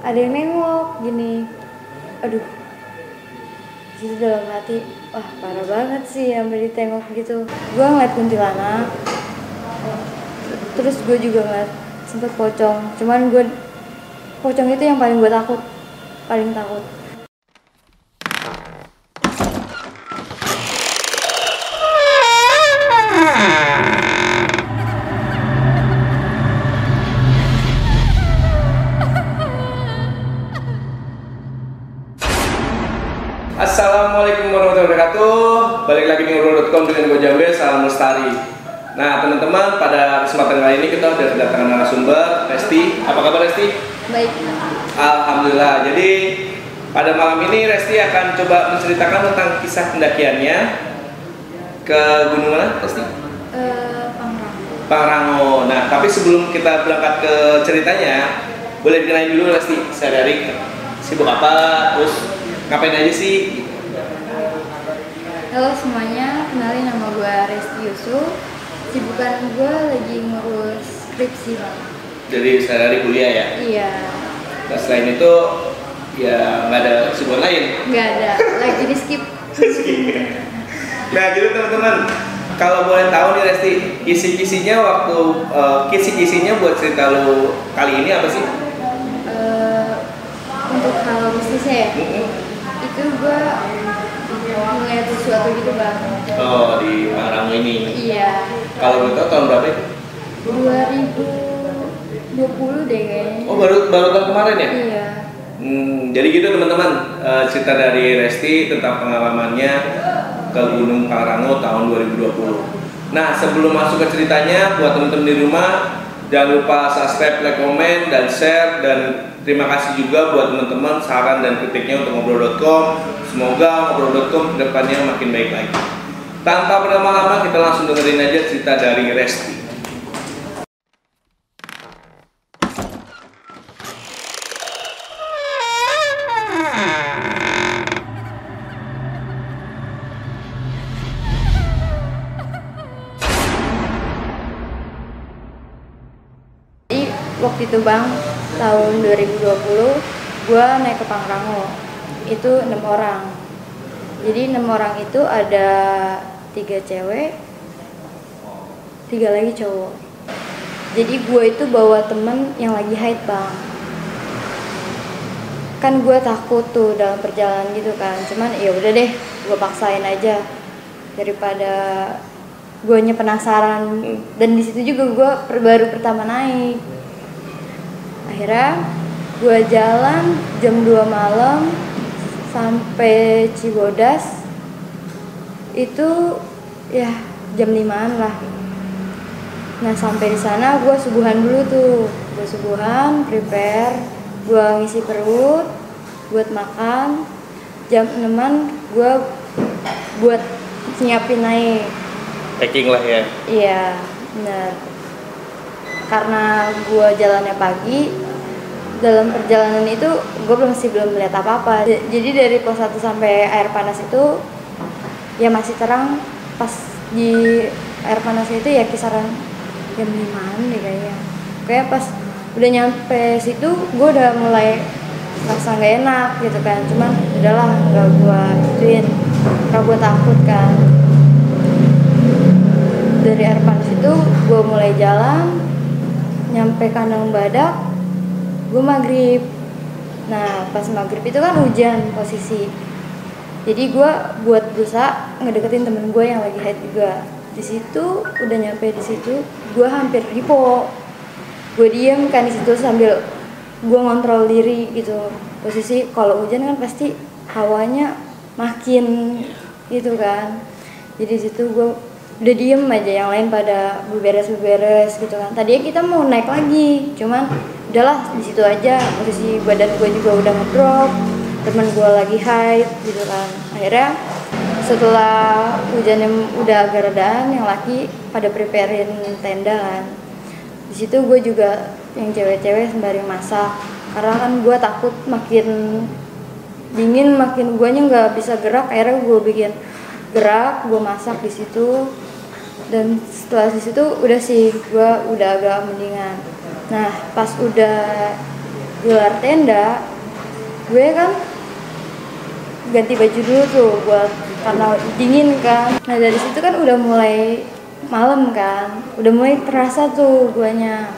ada yang nengok gini. Aduh. Jadi dalam hati wah parah banget sih sampai ditengok gitu. Gue ngeliat kuntilanak. Terus gue juga ngeliat sempet pocong. Cuman gue pocong itu yang paling gue takut. Paling takut lestari. Nah teman-teman, pada kesempatan kali ini kita udah kedatangan narasumber Resti Apa kabar Resti? baik. Alhamdulillah. Jadi pada malam ini Resti akan coba menceritakan tentang kisah pendakiannya Ke gunung mana Resti? Pangrango. Pangrango. Nah tapi sebelum kita berangkat ke ceritanya Boleh dikenalin dulu Resti Sehari-hari sibuk apa, terus ngapain aja sih? halo semuanya kenalin nama Resti Yusuf sibukan gue lagi ngurus skripsi bang Jadi sehari-hari kuliah ya? iya Nah selain itu ya nggak ada kesibukan lain. nggak ada lagi di skip Nah gitu teman-teman. Kalau boleh tahu nih Resti, kisi-kisinya waktu eh, kisi-kisinya buat cerita lu kali ini apa sih? Eh, untuk hal bisnisnya ya itu gue ngeliat sesuatu gitu bang Oh di Pangrango ini. iya Kalau tahu tahun berapa itu? 2020 deh kayaknya Oh baru baru tahun kemarin ya? iya Hmm, jadi gitu teman-teman Eh, cerita dari Resti tentang pengalamannya ke Gunung Pangrango tahun 2020. Nah sebelum masuk ke ceritanya buat teman-teman di rumah jangan lupa subscribe, like, komen, dan share dan terima kasih juga buat teman-teman saran dan kritiknya untuk ngobrol.com. Semoga ngobrol.com ke depannya makin baik lagi. Tanpa berlama-lama kita langsung dengerin aja cerita dari Resti. waktu itu bang tahun 2020 gue naik ke Pangrango. Itu enam orang. Jadi enam orang itu ada tiga cewek tiga lagi cowok. Jadi gue itu bawa temen yang lagi haid bang. Kan gue takut tuh dalam perjalanan gitu kan. Cuman ya udah deh gue paksain aja. Daripada guanya penasaran. Dan di situ juga gue baru pertama naik akhirnya gue jalan jam 2 malam sampai Cibodas. Itu ya jam 5an lah. Nah sampai di sana gue subuhan dulu tuh. Gue subuhan prepare gue ngisi perut buat makan. Jam 6an gue buat nyiapin naik. Packing lah ya. Iya, benar. Karena gue jalannya pagi, dalam perjalanan itu gue masih belum melihat apa-apa. Jadi dari pos 1 sampai air panas itu ya masih terang. Pas di air panas itu ya kisaran jam 5 deh kayaknya. Kayak pas udah nyampe situ gue udah mulai merasa nggak enak gitu kan. Cuman udahlah nggak gue ituin, karena gue takut kan dari air panas itu gue mulai jalan nyampe kandang badak gue maghrib. Nah pas maghrib itu kan hujan posisi. Jadi gue buat berusaha ngedeketin temen gue yang lagi haid juga. Di situ udah nyampe di situ gue hampir hipo gue diem kan di situ sambil gue ngontrol diri gitu. Posisi kalau hujan kan pasti hawanya makin gitu kan. Jadi di situ gue udah diem aja yang lain pada beberes gitu kan. Tadinya kita mau naik lagi cuman udahlah di situ aja. Posisi badan gue juga udah ngedrop temen gue lagi haid gitu kan. Akhirnya setelah hujannya udah agak redaan yang laki pada preparein tenda kan. Di situ gue juga yang cewek-cewek sembari masak. Karena kan gue takut makin dingin makin guanya nggak bisa gerak. Akhirnya gue bikin gerak gue masak di situ. Dan setelah di situ udah sih gue udah agak mendingan nah pas udah gelar tenda gue kan ganti baju dulu tuh buat karena dingin kan. Nah dari situ kan udah mulai malam kan. Udah mulai terasa tuh guanya.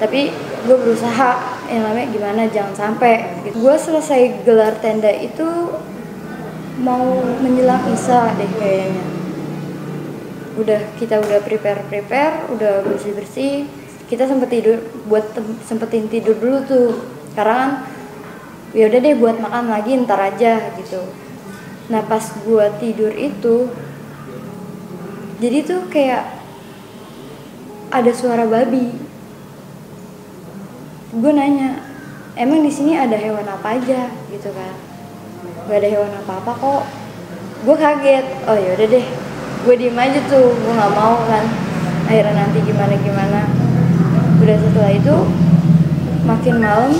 Tapi gue berusaha yang namanya gimana? Jangan sampai. Gitu. gue selesai gelar tenda itu mau menjelang isa deh kayaknya. Udah kita udah prepare prepare udah bersih bersih kita sempet tidur buat sempetin tidur dulu tuh. Karena kan ya udah deh buat makan lagi ntar aja gitu. Nah pas gua tidur itu jadi tuh kayak ada suara babi. Gue nanya emang di sini ada hewan apa aja? Gitu kan. Gak ada hewan apa apa kok. Gue kaget. Oh yaudah deh gue diem aja tuh gue nggak mau kan. Akhirnya nanti gimana gimana udah setelah itu makin malam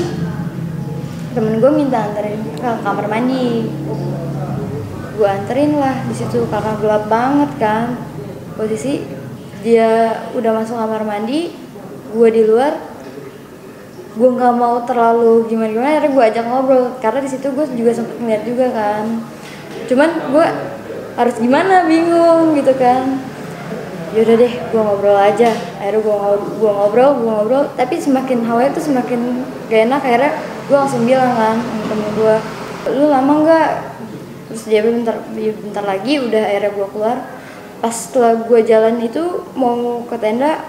temen gue minta anterin ke kamar mandi. Gue anterin lah di situ karena gelap banget kan. Posisi dia udah masuk kamar mandi gue di luar. Gue nggak mau terlalu gimana gimana akhirnya gue ajak ngobrol. Karena di situ gue juga sempet ngeliat juga kan. Cuman gue harus gimana bingung gitu kan yaudah deh gue ngobrol aja. Akhirnya gue ngobrol gue ngobrol gue ngobrol. Tapi semakin hawa itu semakin gak enak. Akhirnya gue langsung bilang kan temen gue lu lama nggak? Terus dia bentar ya bentar lagi. Udah akhirnya gue keluar. Pas setelah gue jalan itu mau ke tenda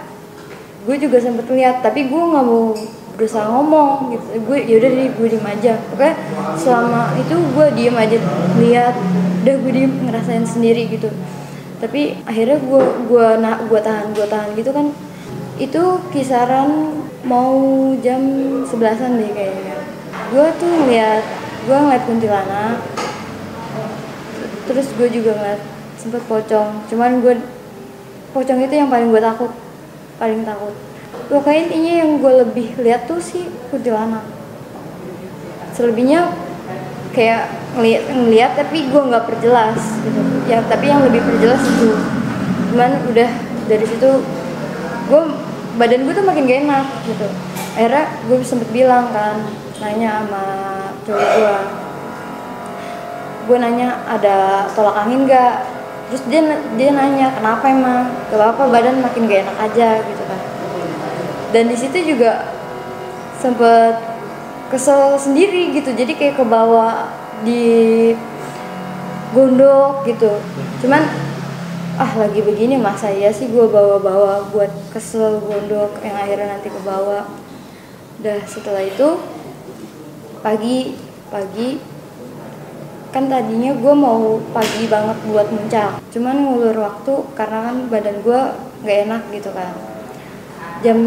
gue juga sempet lihat tapi gue nggak mau berusaha ngomong gitu. Gue yaudah deh gue diem aja. Pokoknya selama itu gue diem aja lihat udah gue diem ngerasain sendiri gitu tapi akhirnya gue gue nah gue tahan gue tahan gitu kan itu kisaran mau jam sebelasan deh kayaknya. Gue tuh ngeliat gue ngeliat kuntilanak terus gue juga ngeliat sempet pocong. Cuman gue pocong itu yang paling gue takut paling takut. Pokoknya intinya yang gue lebih lihat tuh sih kuntilanak. Selebihnya kayak ngeliat, ngeliat tapi gue nggak perjelas gitu ya tapi yang lebih perjelas itu cuman udah dari situ gue badan gue tuh makin gak enak gitu. Akhirnya gue sempet bilang kan nanya sama cowok gue gue nanya ada tolak angin gak? Terus dia dia nanya kenapa emang? Gak apa badan makin gak enak aja gitu kan. Dan di situ juga sempet kesel sendiri gitu jadi kayak ke bawah di gondok gitu. Cuman ah lagi begini masa ya sih gue bawa-bawa buat kesel gondok yang akhirnya nanti ke bawah udah setelah itu pagi pagi kan tadinya gue mau pagi banget buat muncak. Cuman ngulur waktu karena kan badan gue nggak enak gitu kan. Jam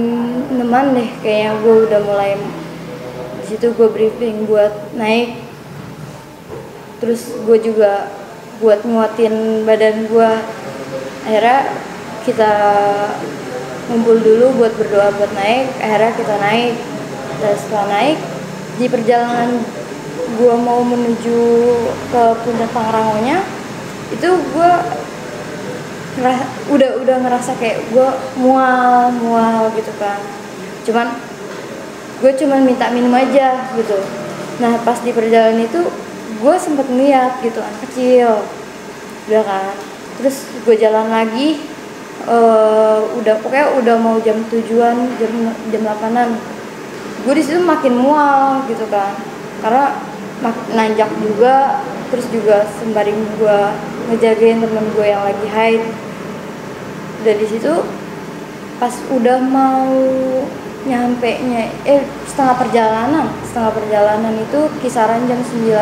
6 deh kayaknya gue udah mulai di situ gue briefing buat naik terus gue juga buat nguatin badan gue akhirnya kita ngumpul dulu buat berdoa buat naik. Akhirnya kita naik. Dan setelah naik di perjalanan gue mau menuju ke puncak Pangrangonya itu gue udah udah ngerasa kayak gue mual mual gitu kan. Cuman gue cuman minta minum aja gitu. Nah pas di perjalanan itu gue sempet ngeliat gitu anak kecil udah kan? Terus gue jalan lagi eh, udah pokoknya udah mau jam tujuan jam jam 8an gue di situ makin mual gitu kan karena nanjak juga terus juga sembari gue ngejagain temen gue yang lagi haid. Udah di situ pas udah mau nyampe nya eh setengah perjalanan setengah perjalanan itu kisaran jam 9 ya,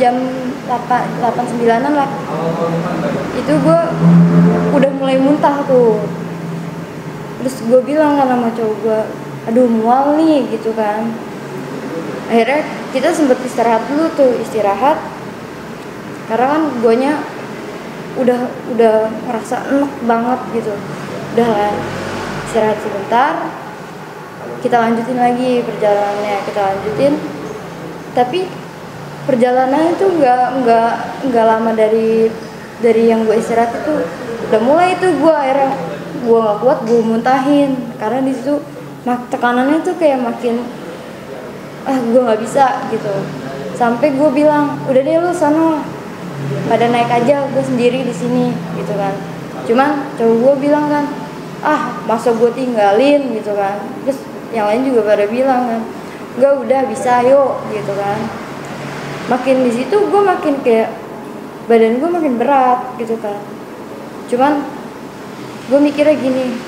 jam 8 8 9an lah. Itu gue udah mulai muntah tuh. Terus gue bilang kan sama cowok gue aduh mual nih gitu kan. Akhirnya kita sempet istirahat dulu tuh istirahat. Karena kan guanya udah udah ngerasa enak banget gitu. Udah lah istirahat sebentar. Kita lanjutin lagi perjalanannya kita lanjutin. Tapi perjalanan itu nggak nggak nggak lama dari dari yang gue istirahat itu udah mulai itu gue akhirnya gue nggak kuat gue muntahin. Karena di situ mak tekanannya tuh kayak makin gue nggak bisa gitu. Sampai gue bilang udah deh lu sana pada naik aja gue sendiri di sini gitu kan. Cuman cowok gue bilang kan ah masa gue tinggalin gitu kan. Terus yang lain juga pada bilang kan nggak udah bisa yuk gitu kan makin di situ gue makin kayak badan gue makin berat gitu kan. Cuman gue mikirnya gini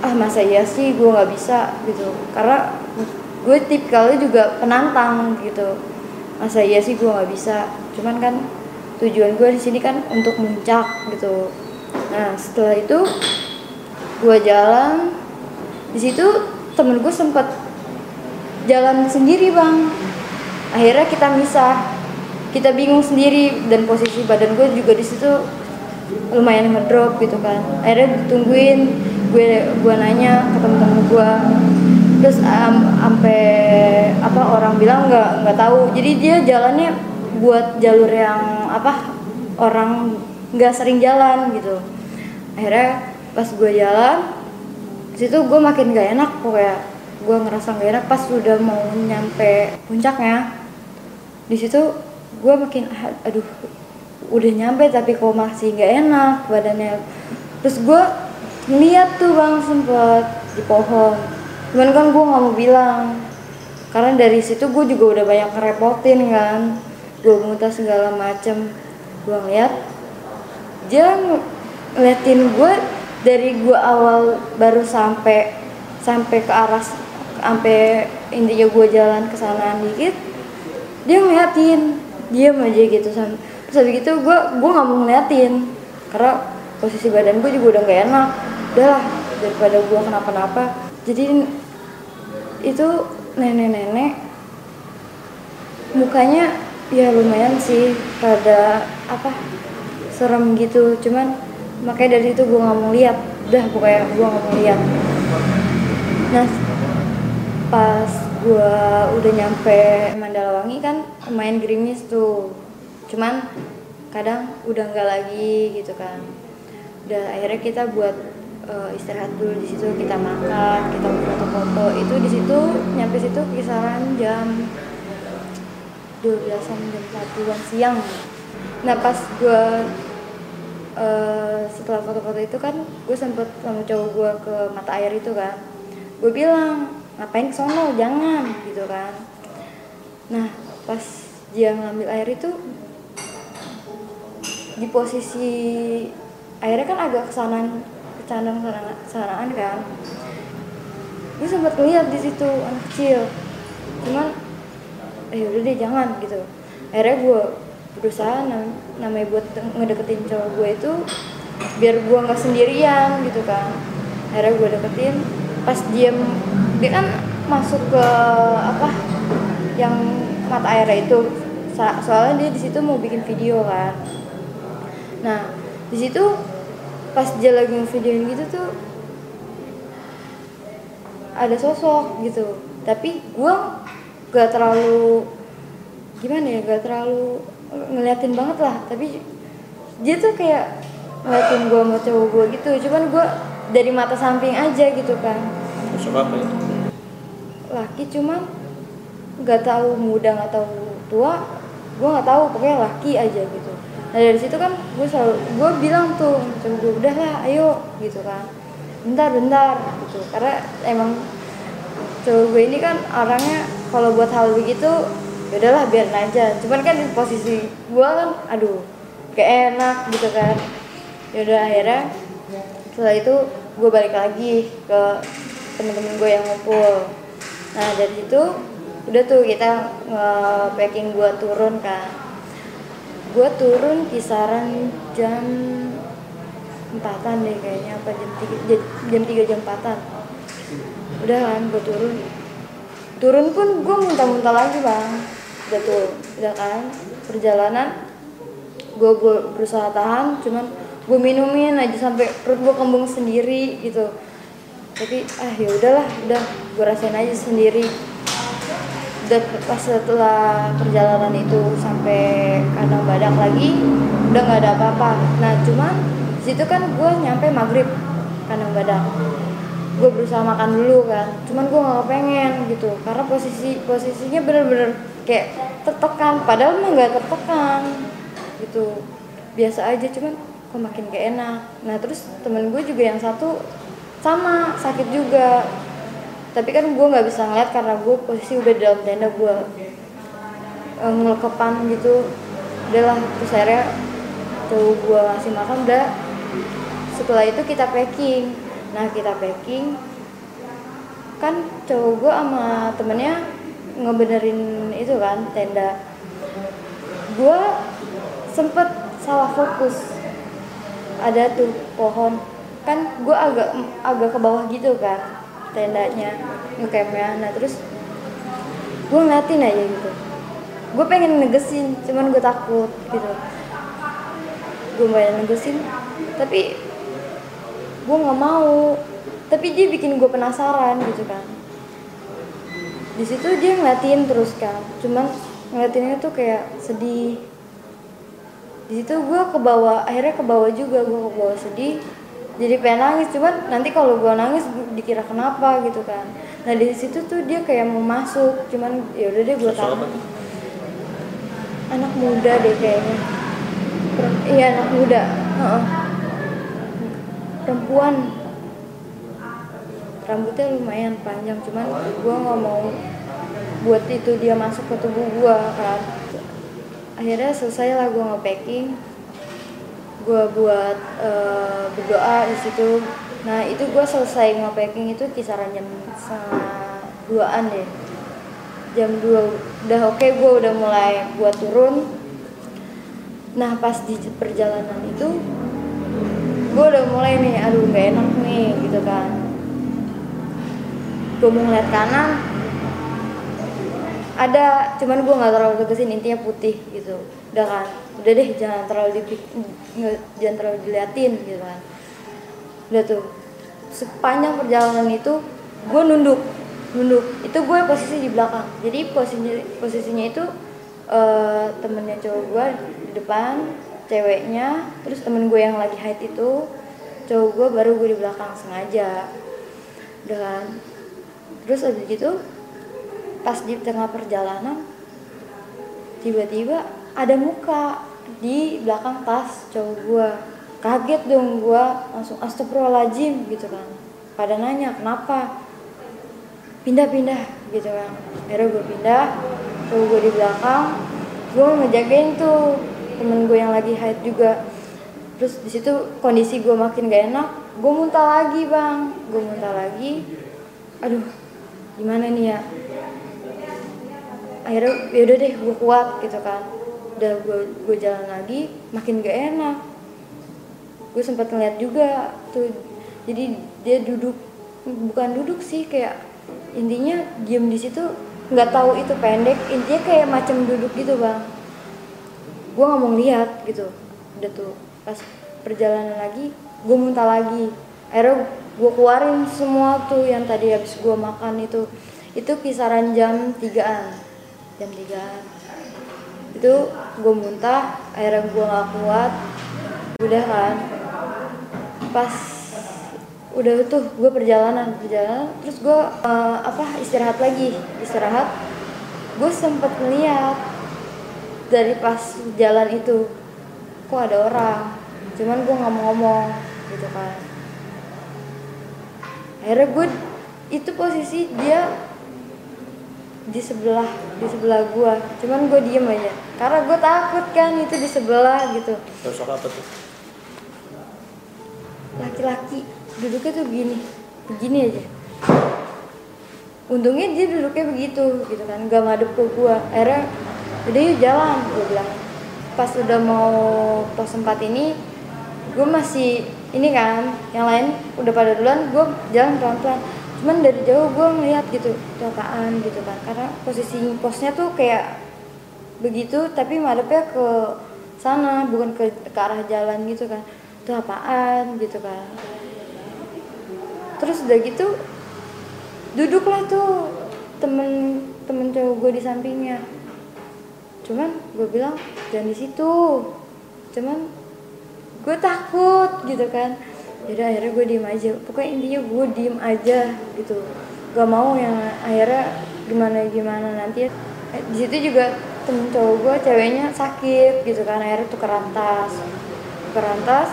ah masa iya sih gue nggak bisa? gitu. Karena gue tipikalnya juga penantang gitu. Masa iya sih gue nggak bisa? Cuman kan tujuan gue di sini kan untuk muncak gitu. Nah setelah itu gue jalan. Di situ temen gue sempet jalan sendiri bang akhirnya kita misah kita bingung sendiri dan posisi badan gue juga di situ lumayan ngedrop gitu kan. Akhirnya ditungguin gue gue nanya ke temen-temen gue. Terus sampai apa orang bilang nggak nggak tahu. Jadi dia jalannya buat jalur yang apa orang nggak sering jalan gitu. Akhirnya pas gue jalan situ gue makin gak enak pokoknya. Gue ngerasa gak enak pas udah mau nyampe puncaknya di situ gue makin aduh udah nyampe tapi kok masih nggak enak badannya. Terus gue ngeliat tuh bang sempet di pohon. Cuman kan gue nggak mau bilang. Karena dari situ gue juga udah banyak ngerepotin kan. Gue muntah segala macem. Gue ngeliat dia ngeliatin gue dari gue awal baru sampai sampai ke arah sampai intinya gue jalan ke dikit dia ngeliatin diam aja gitu. Sampai terus habis gitu gue gue nggak mau ngeliatin karena posisi badan gue juga udah gak enak. Udah lah daripada gue kenapa-napa. Jadi itu nenek-nenek mukanya ya lumayan sih pada apa serem gitu. Cuman makanya dari itu gue nggak mau lihat. Udah pokoknya gue nggak mau lihat. Nah pas gue udah nyampe Mandalawangi kan main gerimis tuh. Cuman kadang udah nggak lagi gitu kan. Udah akhirnya kita buat uh, istirahat dulu di situ kita makan kita foto-foto. Itu di situ nyampe situ kisaran jam 12 jam 1 siang. Nah pas gue uh, setelah foto-foto itu kan gue sempet sama cowok gue ke mata air itu kan. Gue bilang ngapain ke sono? Jangan gitu kan. Nah pas dia ngambil air itu di posisi airnya kan agak kesanan kesanan sanaan kan. Gue sempat lihat di situ anak kecil. Cuman eh udah deh jangan gitu. Akhirnya gue berusaha nam namanya buat ngedeketin cowok gue itu biar gue nggak sendirian gitu kan. Akhirnya gue deketin. Pas dia dia kan masuk ke apa yang mata airnya itu. Soalnya dia di situ mau bikin video kan. Nah di situ pas dia lagi videoin gitu tuh ada sosok gitu. Tapi gue gak terlalu gimana ya gak terlalu ngeliatin banget lah. Tapi dia tuh kayak ngeliatin gue sama cowok gue gitu. Cuman gue dari mata samping aja gitu kan. Sosok apa itu laki cuman gak tahu muda gak tahu tua gue nggak tahu pokoknya laki aja gitu. Nah dari situ kan gue selalu gue bilang tuh coba udah lah ayo gitu kan. Bentar bentar gitu. Karena emang cowok gue ini kan orangnya kalau buat hal begitu ya udahlah biarin aja. Cuman kan di posisi gue kan aduh kayak enak gitu kan. Ya udah akhirnya setelah itu gue balik lagi ke temen-temen gue yang ngumpul nah dari situ udah tuh kita nge-packing gue turun kan gue turun kisaran jam empatan deh kayaknya apa jam tiga jam tiga jam empatan. Udah kan gue turun. Turun pun gue muntah-muntah lagi bang. Udah tuh udah kan perjalanan. Gue berusaha tahan cuman gue minumin aja sampai perut gue kembung sendiri gitu tapi ah ya udahlah udah gue rasain aja sendiri. Udah pas setelah perjalanan itu sampai kandang badak lagi udah nggak ada apa-apa. Nah cuman situ kan gue nyampe maghrib kandang badak. Gue berusaha makan dulu kan cuman gue nggak pengen gitu. Karena posisi posisinya bener-bener kayak tertekan padahal mah nggak tertekan gitu. Biasa aja cuman kok makin gak enak. Nah terus temen gue juga yang satu sama sakit juga. Tapi kan gue nggak bisa ngeliat karena gue posisi udah dalam tenda gue e, ngelekepan gitu. Udahlah terus akhirnya tuh gue ngasih makan udah. Setelah itu kita packing. Nah kita packing kan cowok gue sama temennya ngebenerin itu kan tenda. Gue sempet salah fokus. Ada tuh pohon kan gue agak agak ke bawah gitu kan tendanya ngecampnya nah terus gue ngeliatin aja gitu. Gue pengen negesin cuman gue takut gitu. Gue pengen negesin tapi gue nggak mau. Tapi dia bikin gue penasaran gitu kan. Di situ dia ngeliatin terus kan cuman ngeliatinnya tuh kayak sedih. Di situ gue ke bawah akhirnya ke bawah juga gue ke bawah sedih jadi pengen nangis cuman nanti kalau gue nangis dikira kenapa gitu kan. Nah di situ tuh dia kayak mau masuk cuman ya udah deh gue tahu anak muda deh kayaknya. Iya anak muda. Uh-uh. perempuan. Rambutnya lumayan panjang cuman gue nggak mau buat itu dia masuk ke tubuh gue kan. Akhirnya selesai lah gue nge-packing gue buat uh, berdoa di situ. Nah itu gue selesai nge-packing itu kisaran jam setengah duaan deh. Jam dua udah oke gue udah mulai buat turun. Nah pas di perjalanan itu gue udah mulai nih aduh gak enak nih gitu kan. Gue mau ngeliat kanan. Ada cuman gue nggak terlalu tegesin intinya putih gitu udah kan? Udah deh jangan terlalu di jangan terlalu diliatin gitu kan. Udah tuh sepanjang perjalanan itu gue nunduk nunduk. Itu gue posisi di belakang. Jadi posisinya posisinya itu uh, temennya cowok gue di depan ceweknya terus temen gue yang lagi haid itu cowok gue baru gue di belakang sengaja. Kan? Terus abis gitu pas di tengah perjalanan tiba-tiba ada muka di belakang tas cowok gue kaget dong gue langsung astagfirullahaladzim gitu kan. Pada nanya kenapa? Pindah-pindah gitu kan. Akhirnya gue pindah cowok gue di belakang gue ngejagain tuh temen gue yang lagi haid juga. Terus di situ kondisi gue makin gak enak gue muntah lagi bang. Gue muntah lagi. Aduh gimana nih ya? Akhirnya yaudah deh gue kuat gitu kan udah gue gue jalan lagi makin gak enak. Gue sempat ngeliat juga tuh jadi dia duduk bukan duduk sih kayak intinya diem di situ nggak tahu itu pendek intinya kayak macam duduk gitu bang. Gue nggak mau lihat gitu udah tuh. Pas perjalanan lagi gue muntah lagi. Akhirnya gue keluarin semua tuh yang tadi habis gue makan itu. Itu kisaran jam tigaan jam 3 itu gue muntah akhirnya gue gak kuat. Udah kan. Pas udah tuh gue perjalanan perjalanan. Terus gue uh, apa istirahat lagi. Istirahat. Gue sempet ngeliat dari pas jalan itu kok ada orang. Cuman gue nggak mau ngomong gitu kan. Akhirnya gue itu posisi dia di sebelah di sebelah gua. Cuman gue diem aja. Karena gue takut kan itu di sebelah gitu. Sosok apa tuh? Laki-laki duduknya tuh begini begini aja. Untungnya dia duduknya begitu gitu kan. Gak ngadep ke gua. Akhirnya udah yuk jalan gue bilang. Pas udah mau pos tempat ini gue masih ini kan yang lain udah pada duluan gue jalan pelan-pelan cuman dari jauh gue ngeliat gitu itu apaan gitu kan. Karena posisi posnya tuh kayak begitu tapi madepnya ke sana bukan ke, ke arah jalan gitu kan. Itu apaan gitu kan. Terus udah gitu duduklah tuh temen temen cowok gue di sampingnya. Cuman gue bilang jangan di situ. Cuman gue takut gitu kan jadi akhirnya gue diem aja. Pokoknya intinya gue diem aja gitu. Gak mau yang akhirnya gimana gimana nanti eh, di situ juga temen cowok gue ceweknya sakit gitu kan. Akhirnya tuh kerantas kerantas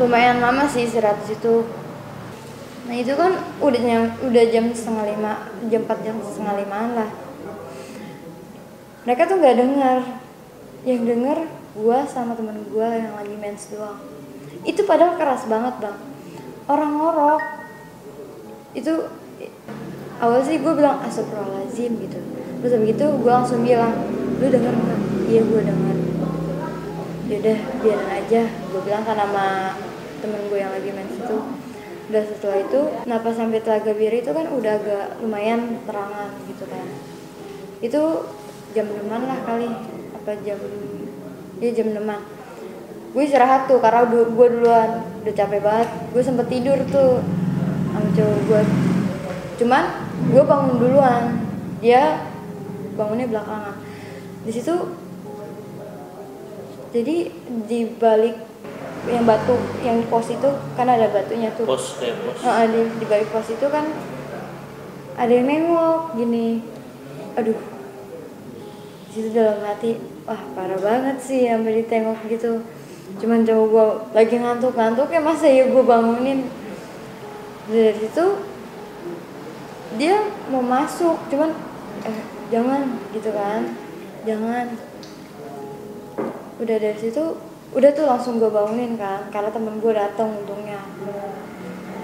lumayan lama sih istirahat situ. Nah itu kan udah nyam, udah jam setengah lima jam empat jam setengah limaan lah. Mereka tuh nggak dengar yang denger gue sama temen gue yang lagi mens doang itu padahal keras banget bang. Orang ngorok. Itu awal sih gue bilang astagfirullahaladzim gitu. Terus habis itu gue langsung bilang lu denger nggak? Iya gue denger. Yaudah biarin aja gue bilang kan sama temen gue yang lagi mens itu udah setelah itu pas sampai telaga biru itu kan udah agak lumayan terangan gitu kan. Itu jam 6 lah kali. Apa jam ya jam 6 gue istirahat tuh karena gue duluan. Udah capek banget. Gue sempet tidur tuh sama cowok gue cuman gue bangun duluan. Dia bangunnya belakangan. Di situ jadi di balik yang batu yang di pos itu kan ada batunya tuh. Pos kayak pos. Nah, di, di balik pos itu kan ada yang nengok gini. Aduh. Di situ dalam hati wah parah banget sih sampai ditengok gitu cuman cowok gue lagi ngantuk-ngantuk ya masa ya gue bangunin? Dari situ dia mau masuk cuman eh jangan gitu kan? Jangan. Udah dari situ udah tuh langsung gue bangunin kan karena temen gue datang untungnya.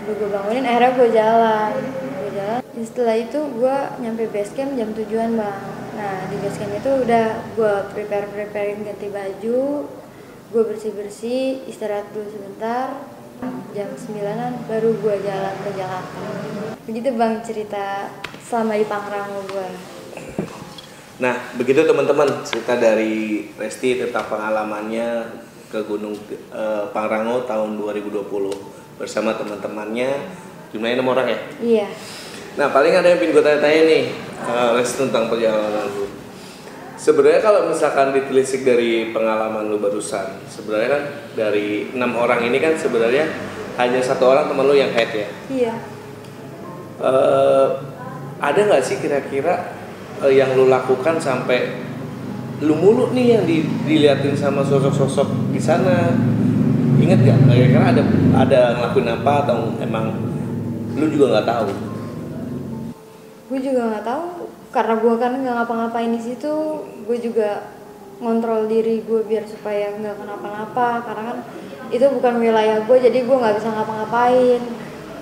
Udah gue bangunin akhirnya gue jalan. Gue jalan. Setelah itu gue nyampe base camp jam tujuan bang. Nah di base camp itu udah gue prepare preparein ganti baju gue bersih bersih istirahat dulu sebentar jam 9an baru gue jalan ke Jakarta begitu bang cerita selama di Pangrango gue Nah, begitu teman-teman cerita dari Resti tentang pengalamannya ke Gunung eh, Pangrango tahun 2020 bersama teman-temannya. Jumlahnya enam orang ya. iya Nah, paling ada yang ingin gue tanya-tanya nih, eh, Resti tentang perjalanan lu. Sebenarnya kalau misalkan ditelisik dari pengalaman lu barusan, sebenarnya kan dari enam orang ini kan sebenarnya hanya satu orang teman lu yang head ya. iya. Eh, ada nggak sih kira-kira eh, yang lu lakukan sampai lu mulu nih yang di, diliatin sama sosok-sosok di sana? Inget gak kira-kira ada ada ngelakuin apa atau emang lu juga nggak tahu? Gue juga nggak tahu karena gue kan nggak ngapa-ngapain di situ gue juga ngontrol diri gue biar supaya nggak kenapa-napa karena kan itu bukan wilayah gue jadi gue nggak bisa ngapa-ngapain.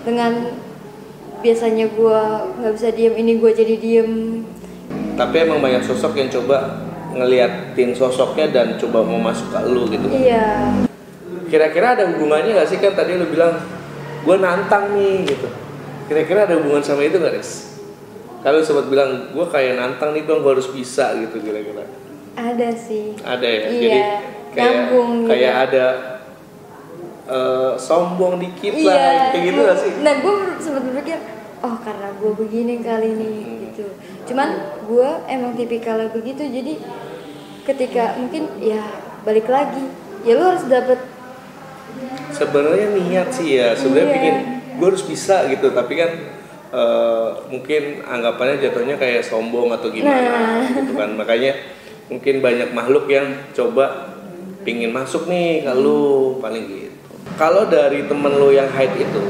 Dengan biasanya gue nggak bisa diem ini gue jadi diem. Tapi emang banyak sosok yang coba ngeliatin sosoknya dan coba mau masuk ke lu gitu. Iya. Kira-kira ada hubungannya gak sih? Kan tadi lu bilang gue nantang nih gitu. Kira-kira ada hubungan sama itu gak Res? Kalau sempat bilang gue kayak nantang nih bang gue harus bisa gitu kira-kira ada sih ada ya Iya, jadi kayak nyambung gitu. kayak ada eh, sombong dikit iya lah kayak gitu gak sih nah gue sempat berpikir oh karena gue begini kali ini Hmm. gitu cuman gue emang tipikalnya begitu jadi ketika mungkin ya balik lagi ya lu harus dapet sebenarnya niat sih ya sebenarnya Iya. bikin gue harus bisa gitu tapi kan eh, mungkin anggapannya jatuhnya kayak sombong atau gimana Nah. gitu kan. Makanya mungkin banyak makhluk yang coba pingin masuk nih ke lu paling gitu. Kalau dari temen lu yang hide itu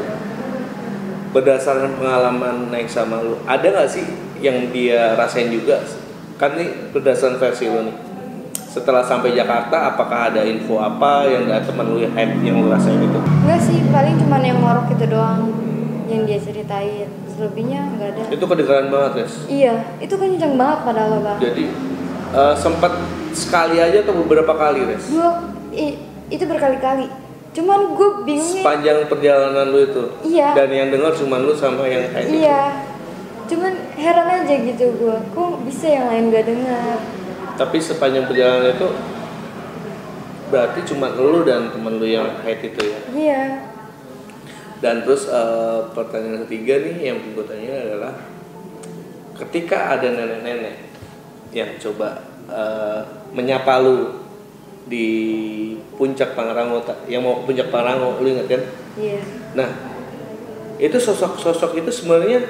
berdasarkan pengalaman naik sama lu ada nggak sih yang dia rasain juga? Kan nih berdasarkan versi lu nih. Setelah sampai Jakarta apakah ada info apa yang dari teman lu yang hype yang lu rasain itu? Enggak sih paling cuman yang ngorok itu doang yang dia ceritain selebihnya enggak ada. Itu kedengaran banget guys iya itu kan kenceng banget padahal lo bang jadi eh, sempat sekali aja atau beberapa kali res gue itu berkali-kali. Cuman gue bingungnya sepanjang perjalanan lu itu? Iya. dan yang dengar cuma lu sama yang hype itu. iya. Cuman heran aja gitu gue kok bisa yang lain gak dengar tapi sepanjang perjalanan itu berarti cuma lu dan temen lu yang hype itu ya? Iya Dan terus eh, pertanyaan ketiga nih yang gue tanya adalah ketika ada nenek-nenek yang coba eh, menyapa lu di puncak Pangrango yang mau ke puncak Pangrango lu inget kan Iya. nah itu sosok-sosok itu sebenarnya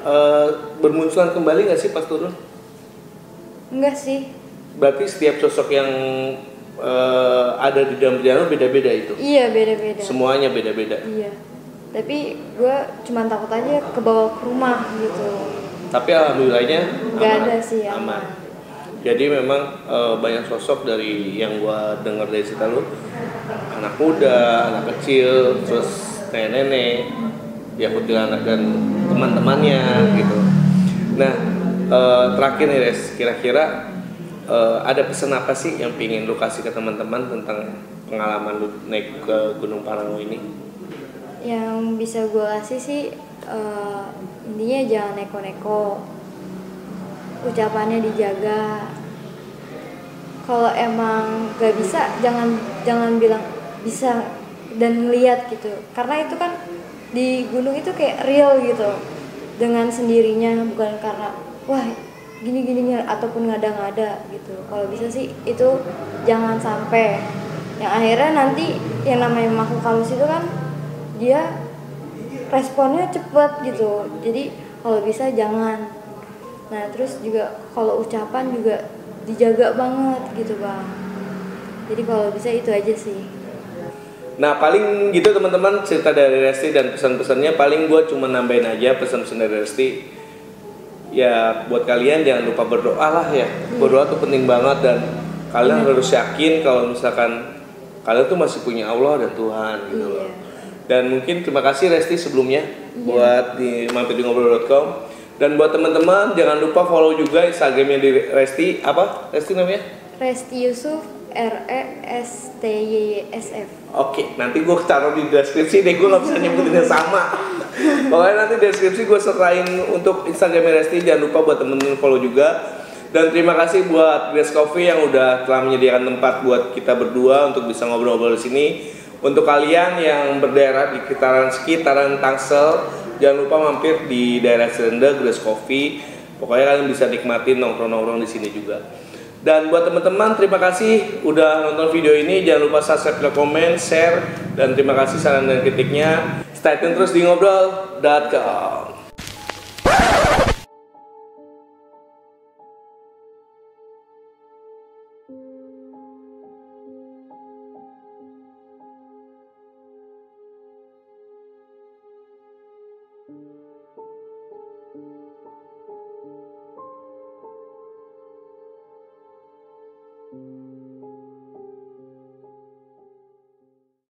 eh, bermunculan kembali nggak sih pas turun Enggak sih. berarti setiap sosok yang eh, ada di dalam perjalanan beda-beda itu Iya beda-beda. semuanya beda-beda Iya. Tapi gue cuma takut aja ke bawah ke rumah gitu. tapi alhamdulillahnya Nggak ada sih, aman. aman. Jadi memang eh, banyak sosok dari yang gua dengar dari cerita lu anak muda, anak kecil, terus nenek-nenek, ya kuntilanak dan teman-temannya gitu. Nah eh, terakhir nih Res, kira-kira eh, ada pesan apa sih yang pingin lu kasih ke teman-teman tentang pengalaman lu naik ke Gunung Parango ini? Yang bisa gue kasih sih eh, intinya jangan neko-neko. Ucapannya dijaga. Kalau emang gak bisa jangan jangan bilang bisa dan lihat gitu. Karena itu kan di gunung itu kayak real gitu. Dengan sendirinya bukan karena wah gini gini ataupun ngada-ngada gitu. Kalau bisa sih itu jangan sampai yang akhirnya nanti yang namanya makhluk halus itu kan dia responnya cepet gitu. Jadi kalau bisa jangan. Nah terus juga kalau ucapan juga dijaga banget gitu bang. Jadi kalau bisa itu aja sih. Nah paling gitu teman-teman cerita dari Resti dan pesan-pesannya paling gue cuma nambahin aja pesan-pesan dari Resti. Ya buat kalian jangan lupa berdoa lah ya. Berdoa tuh penting banget dan kalian harus yakin kalau misalkan kalian tuh masih punya Allah dan Tuhan gitu loh. Iya. Dan mungkin terima kasih Resti sebelumnya buat di mampir di ngobrol.com dan buat teman-teman jangan lupa follow juga Instagramnya di Resti. Apa? Resti namanya? Resti Yusuf R E S T Y Y S F. Oke, nanti gue taruh di deskripsi deh, gue gak bisa nyebutinnya sama. Pokoknya nanti deskripsi gue serahin untuk Instagram Resti, jangan lupa buat temen-temen follow juga. Dan terima kasih buat Grace Coffee yang udah telah menyediakan tempat buat kita berdua untuk bisa ngobrol-ngobrol di sini Untuk kalian yang berdaerah di sekitaran, sekitaran Tangsel Jangan lupa mampir di daerah Serenda Grace Coffee Pokoknya kalian bisa nikmatin nongkrong-nongkrong di sini juga dan buat teman-teman terima kasih udah nonton video ini. Jangan lupa subscribe, like, komen, share dan terima kasih saran dan kritiknya. Stay tune terus di ngobrol.com.